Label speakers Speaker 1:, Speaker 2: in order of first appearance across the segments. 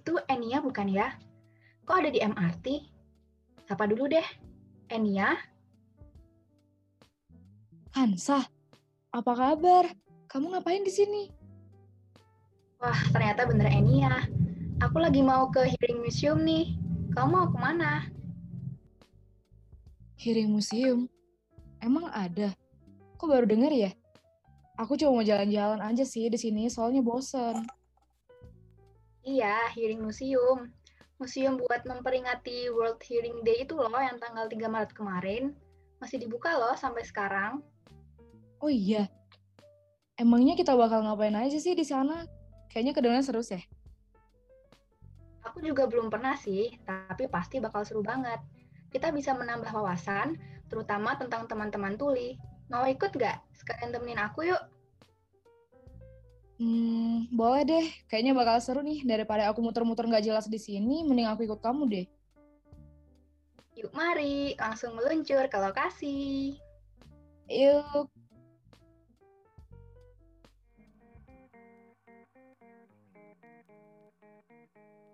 Speaker 1: itu Enia bukan ya? Kok ada di MRT? Sapa dulu deh. Enia?
Speaker 2: Hansa, apa kabar? Kamu ngapain di sini?
Speaker 1: Wah, ternyata bener Enia. Aku lagi mau ke Hearing Museum nih. Kamu mau ke mana?
Speaker 2: Hearing Museum? Emang ada? Kok baru denger ya? Aku cuma mau jalan-jalan aja sih di sini, soalnya bosen.
Speaker 1: Iya, Hearing Museum. Museum buat memperingati World Hearing Day itu loh yang tanggal 3 Maret kemarin. Masih dibuka loh sampai sekarang.
Speaker 2: Oh iya. Emangnya kita bakal ngapain aja sih di sana? Kayaknya kedengaran seru sih.
Speaker 1: Aku juga belum pernah sih, tapi pasti bakal seru banget. Kita bisa menambah wawasan, terutama tentang teman-teman tuli. Mau ikut nggak? Sekalian temenin aku yuk.
Speaker 2: Hmm, boleh deh. Kayaknya bakal seru nih. Daripada aku muter-muter nggak jelas di sini, mending aku ikut kamu deh.
Speaker 1: Yuk mari, langsung meluncur ke lokasi.
Speaker 2: Yuk.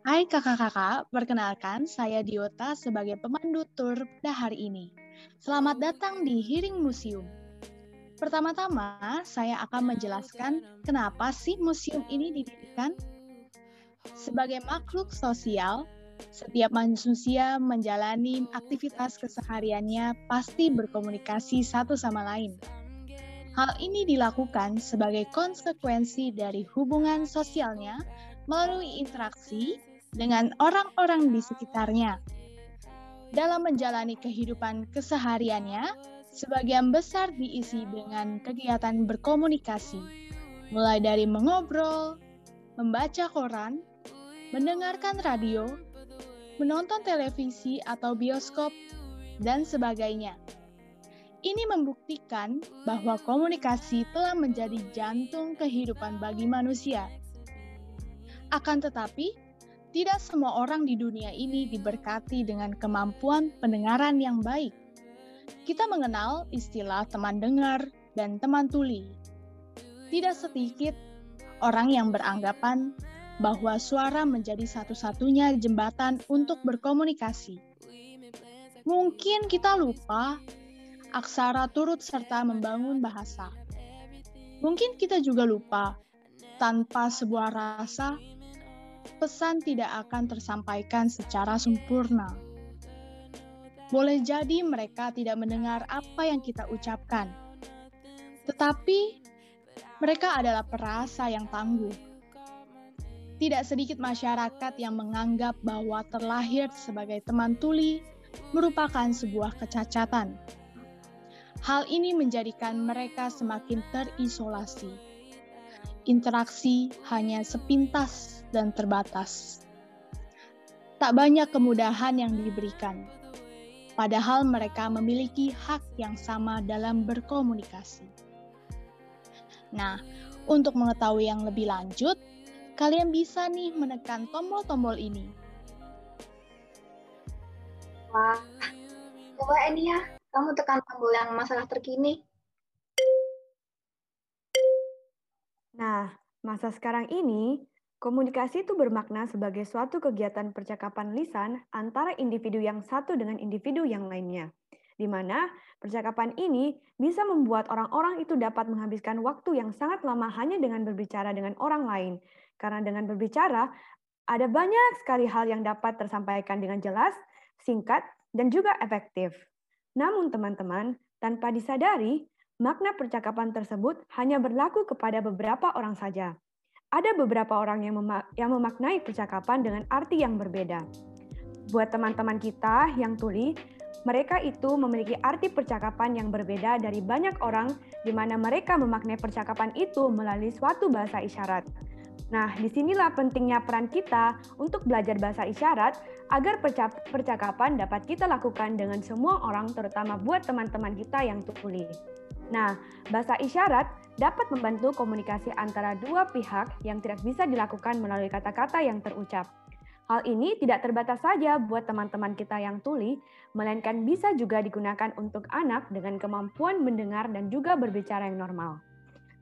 Speaker 3: Hai kakak-kakak, perkenalkan saya Diota sebagai pemandu tur pada hari ini. Selamat datang di Hearing Museum. Pertama-tama, saya akan menjelaskan kenapa sih museum ini didirikan. Sebagai makhluk sosial, setiap manusia menjalani aktivitas kesehariannya pasti berkomunikasi satu sama lain. Hal ini dilakukan sebagai konsekuensi dari hubungan sosialnya melalui interaksi dengan orang-orang di sekitarnya. Dalam menjalani kehidupan kesehariannya, sebagian besar diisi dengan kegiatan berkomunikasi, mulai dari mengobrol, membaca koran, mendengarkan radio, menonton televisi atau bioskop, dan sebagainya. Ini membuktikan bahwa komunikasi telah menjadi jantung kehidupan bagi manusia. Akan tetapi, tidak semua orang di dunia ini diberkati dengan kemampuan pendengaran yang baik. Kita mengenal istilah teman dengar dan teman tuli. Tidak sedikit orang yang beranggapan bahwa suara menjadi satu-satunya jembatan untuk berkomunikasi. Mungkin kita lupa aksara turut serta membangun bahasa. Mungkin kita juga lupa tanpa sebuah rasa pesan tidak akan tersampaikan secara sempurna. Boleh jadi mereka tidak mendengar apa yang kita ucapkan, tetapi mereka adalah perasa yang tangguh. Tidak sedikit masyarakat yang menganggap bahwa terlahir sebagai teman tuli merupakan sebuah kecacatan. Hal ini menjadikan mereka semakin terisolasi. Interaksi hanya sepintas dan terbatas. Tak banyak kemudahan yang diberikan, padahal mereka memiliki hak yang sama dalam berkomunikasi. Nah, untuk mengetahui yang lebih lanjut, kalian bisa nih menekan tombol-tombol ini.
Speaker 1: Wah, coba ini ya, kamu tekan tombol yang masalah terkini.
Speaker 4: Nah, masa sekarang ini Komunikasi itu bermakna sebagai suatu kegiatan percakapan lisan antara individu yang satu dengan individu yang lainnya, di mana percakapan ini bisa membuat orang-orang itu dapat menghabiskan waktu yang sangat lama hanya dengan berbicara dengan orang lain. Karena dengan berbicara, ada banyak sekali hal yang dapat tersampaikan dengan jelas, singkat, dan juga efektif. Namun teman-teman, tanpa disadari, makna percakapan tersebut hanya berlaku kepada beberapa orang saja ada beberapa orang yang, memak yang memaknai percakapan dengan arti yang berbeda. Buat teman-teman kita yang tuli, mereka itu memiliki arti percakapan yang berbeda dari banyak orang di mana mereka memaknai percakapan itu melalui suatu bahasa isyarat. Nah, di sinilah pentingnya peran kita untuk belajar bahasa isyarat agar percakapan dapat kita lakukan dengan semua orang, terutama buat teman-teman kita yang tuli. Nah, bahasa isyarat dapat membantu komunikasi antara dua pihak yang tidak bisa dilakukan melalui kata-kata yang terucap. Hal ini tidak terbatas saja buat teman-teman kita yang tuli, melainkan bisa juga digunakan untuk anak dengan kemampuan mendengar dan juga berbicara yang normal.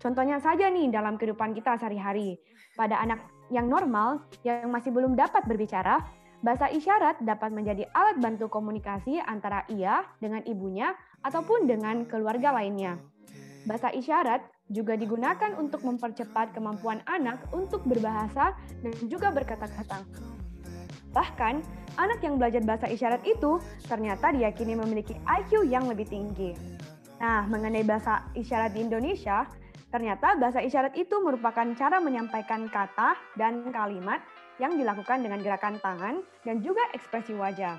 Speaker 4: Contohnya saja nih dalam kehidupan kita sehari-hari. Pada anak yang normal yang masih belum dapat berbicara, bahasa isyarat dapat menjadi alat bantu komunikasi antara ia dengan ibunya ataupun dengan keluarga lainnya. Bahasa isyarat juga digunakan untuk mempercepat kemampuan anak untuk berbahasa dan juga berkata-kata. Bahkan, anak yang belajar bahasa isyarat itu ternyata diyakini memiliki IQ yang lebih tinggi. Nah, mengenai bahasa isyarat di Indonesia, ternyata bahasa isyarat itu merupakan cara menyampaikan kata dan kalimat yang dilakukan dengan gerakan tangan dan juga ekspresi wajah.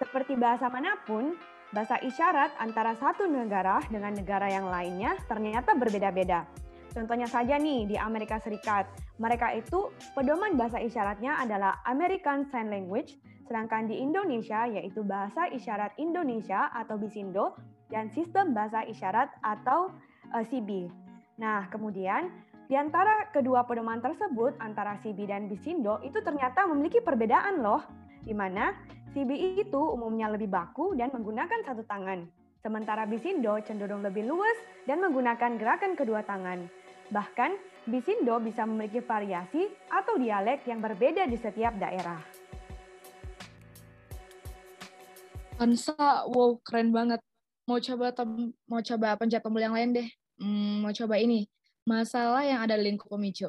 Speaker 4: Seperti bahasa mana pun, Bahasa isyarat antara satu negara dengan negara yang lainnya ternyata berbeda-beda. Contohnya saja nih di Amerika Serikat, mereka itu pedoman bahasa isyaratnya adalah American Sign Language, sedangkan di Indonesia yaitu Bahasa Isyarat Indonesia atau BISINDO dan Sistem Bahasa Isyarat atau uh, eh, CB. Nah, kemudian di antara kedua pedoman tersebut antara CB dan BISINDO itu ternyata memiliki perbedaan loh, di mana CBI itu umumnya lebih baku dan menggunakan satu tangan, sementara Bisindo cenderung lebih luas dan menggunakan gerakan kedua tangan. Bahkan, Bisindo bisa memiliki variasi atau dialek yang berbeda di setiap daerah.
Speaker 2: Ansa, wow keren banget. Mau coba mau coba pencet tombol yang lain deh. Hmm, mau coba ini. Masalah yang ada di lingkup pemicu.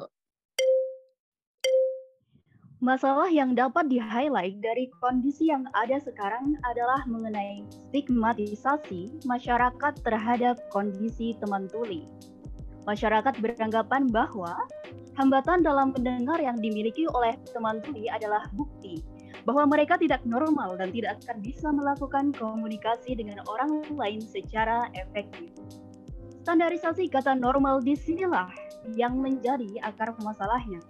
Speaker 5: Masalah yang dapat di-highlight dari kondisi yang ada sekarang adalah mengenai stigmatisasi masyarakat terhadap kondisi teman tuli. Masyarakat beranggapan bahwa hambatan dalam mendengar yang dimiliki oleh teman tuli adalah bukti bahwa mereka tidak normal dan tidak akan bisa melakukan komunikasi dengan orang lain secara efektif. Standarisasi kata normal di sinilah yang menjadi akar masalahnya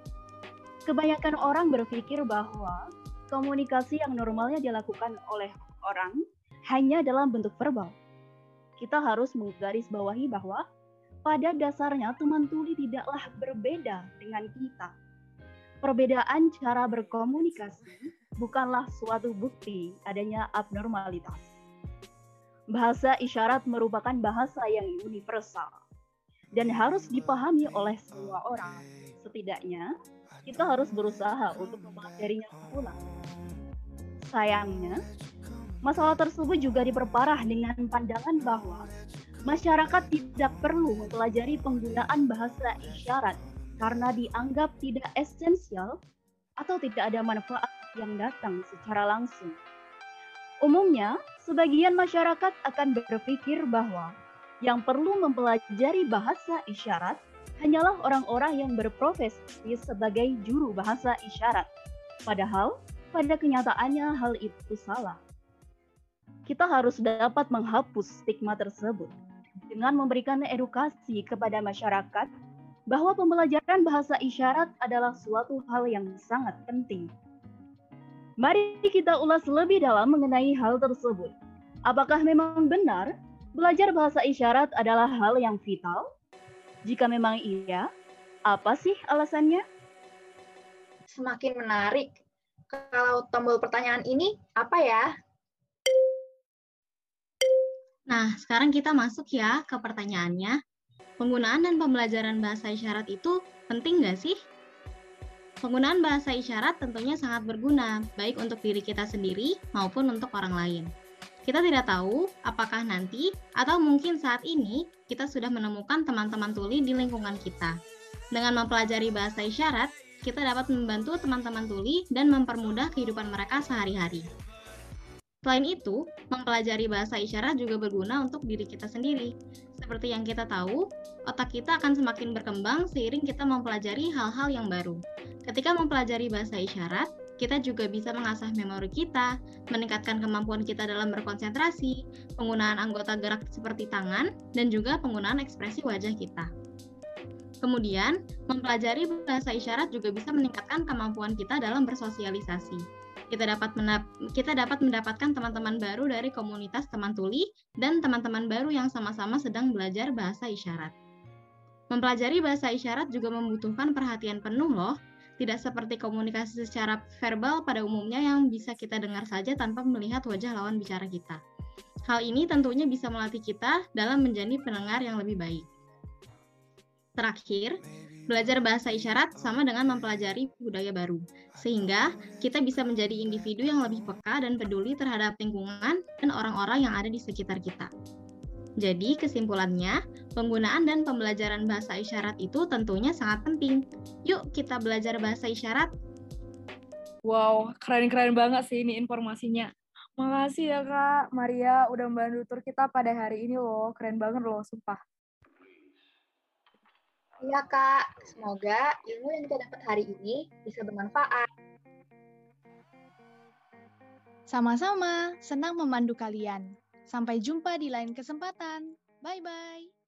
Speaker 5: kebanyakan orang berpikir bahwa komunikasi yang normalnya dilakukan oleh orang hanya dalam bentuk verbal. Kita harus menggarisbawahi bahwa pada dasarnya teman tuli tidaklah berbeda dengan kita. Perbedaan cara berkomunikasi bukanlah suatu bukti adanya abnormalitas. Bahasa isyarat merupakan bahasa yang universal dan harus dipahami oleh semua orang. Setidaknya kita harus berusaha untuk mempelajarinya ulang. Sayangnya, masalah tersebut juga diperparah dengan pandangan bahwa masyarakat tidak perlu mempelajari penggunaan bahasa isyarat karena dianggap tidak esensial atau tidak ada manfaat yang datang secara langsung. Umumnya, sebagian masyarakat akan berpikir bahwa yang perlu mempelajari bahasa isyarat hanyalah orang-orang yang berprofesi sebagai juru bahasa isyarat. Padahal, pada kenyataannya hal itu salah. Kita harus dapat menghapus stigma tersebut dengan memberikan edukasi kepada masyarakat bahwa pembelajaran bahasa isyarat adalah suatu hal yang sangat penting. Mari kita ulas lebih dalam mengenai hal tersebut. Apakah memang benar belajar bahasa isyarat adalah hal yang vital jika memang iya, apa sih alasannya?
Speaker 1: Semakin menarik. Kalau tombol pertanyaan ini apa ya?
Speaker 6: Nah, sekarang kita masuk ya ke pertanyaannya. Penggunaan dan pembelajaran bahasa isyarat itu penting nggak sih? Penggunaan bahasa isyarat tentunya sangat berguna, baik untuk diri kita sendiri maupun untuk orang lain. Kita tidak tahu apakah nanti atau mungkin saat ini kita sudah menemukan teman-teman tuli di lingkungan kita. Dengan mempelajari bahasa isyarat, kita dapat membantu teman-teman tuli dan mempermudah kehidupan mereka sehari-hari. Selain itu, mempelajari bahasa isyarat juga berguna untuk diri kita sendiri. Seperti yang kita tahu, otak kita akan semakin berkembang seiring kita mempelajari hal-hal yang baru. Ketika mempelajari bahasa isyarat, kita juga bisa mengasah memori kita, meningkatkan kemampuan kita dalam berkonsentrasi, penggunaan anggota gerak seperti tangan, dan juga penggunaan ekspresi wajah kita. Kemudian, mempelajari bahasa isyarat juga bisa meningkatkan kemampuan kita dalam bersosialisasi. Kita dapat kita dapat mendapatkan teman-teman baru dari komunitas teman tuli dan teman-teman baru yang sama-sama sedang belajar bahasa isyarat. Mempelajari bahasa isyarat juga membutuhkan perhatian penuh loh, tidak seperti komunikasi secara verbal pada umumnya yang bisa kita dengar saja tanpa melihat wajah lawan bicara kita. Hal ini tentunya bisa melatih kita dalam menjadi pendengar yang lebih baik. Terakhir, Belajar bahasa isyarat sama dengan mempelajari budaya baru, sehingga kita bisa menjadi individu yang lebih peka dan peduli terhadap lingkungan dan orang-orang yang ada di sekitar kita. Jadi, kesimpulannya, penggunaan dan pembelajaran bahasa isyarat itu tentunya sangat penting. Yuk, kita belajar bahasa isyarat.
Speaker 2: Wow, keren-keren banget sih ini informasinya. Makasih ya Kak Maria udah membantu tur kita pada hari ini loh. Keren banget loh, sumpah.
Speaker 1: Iya Kak, semoga ilmu yang kita dapat hari ini bisa bermanfaat.
Speaker 3: Sama-sama, senang memandu kalian. Sampai jumpa di lain kesempatan. Bye-bye.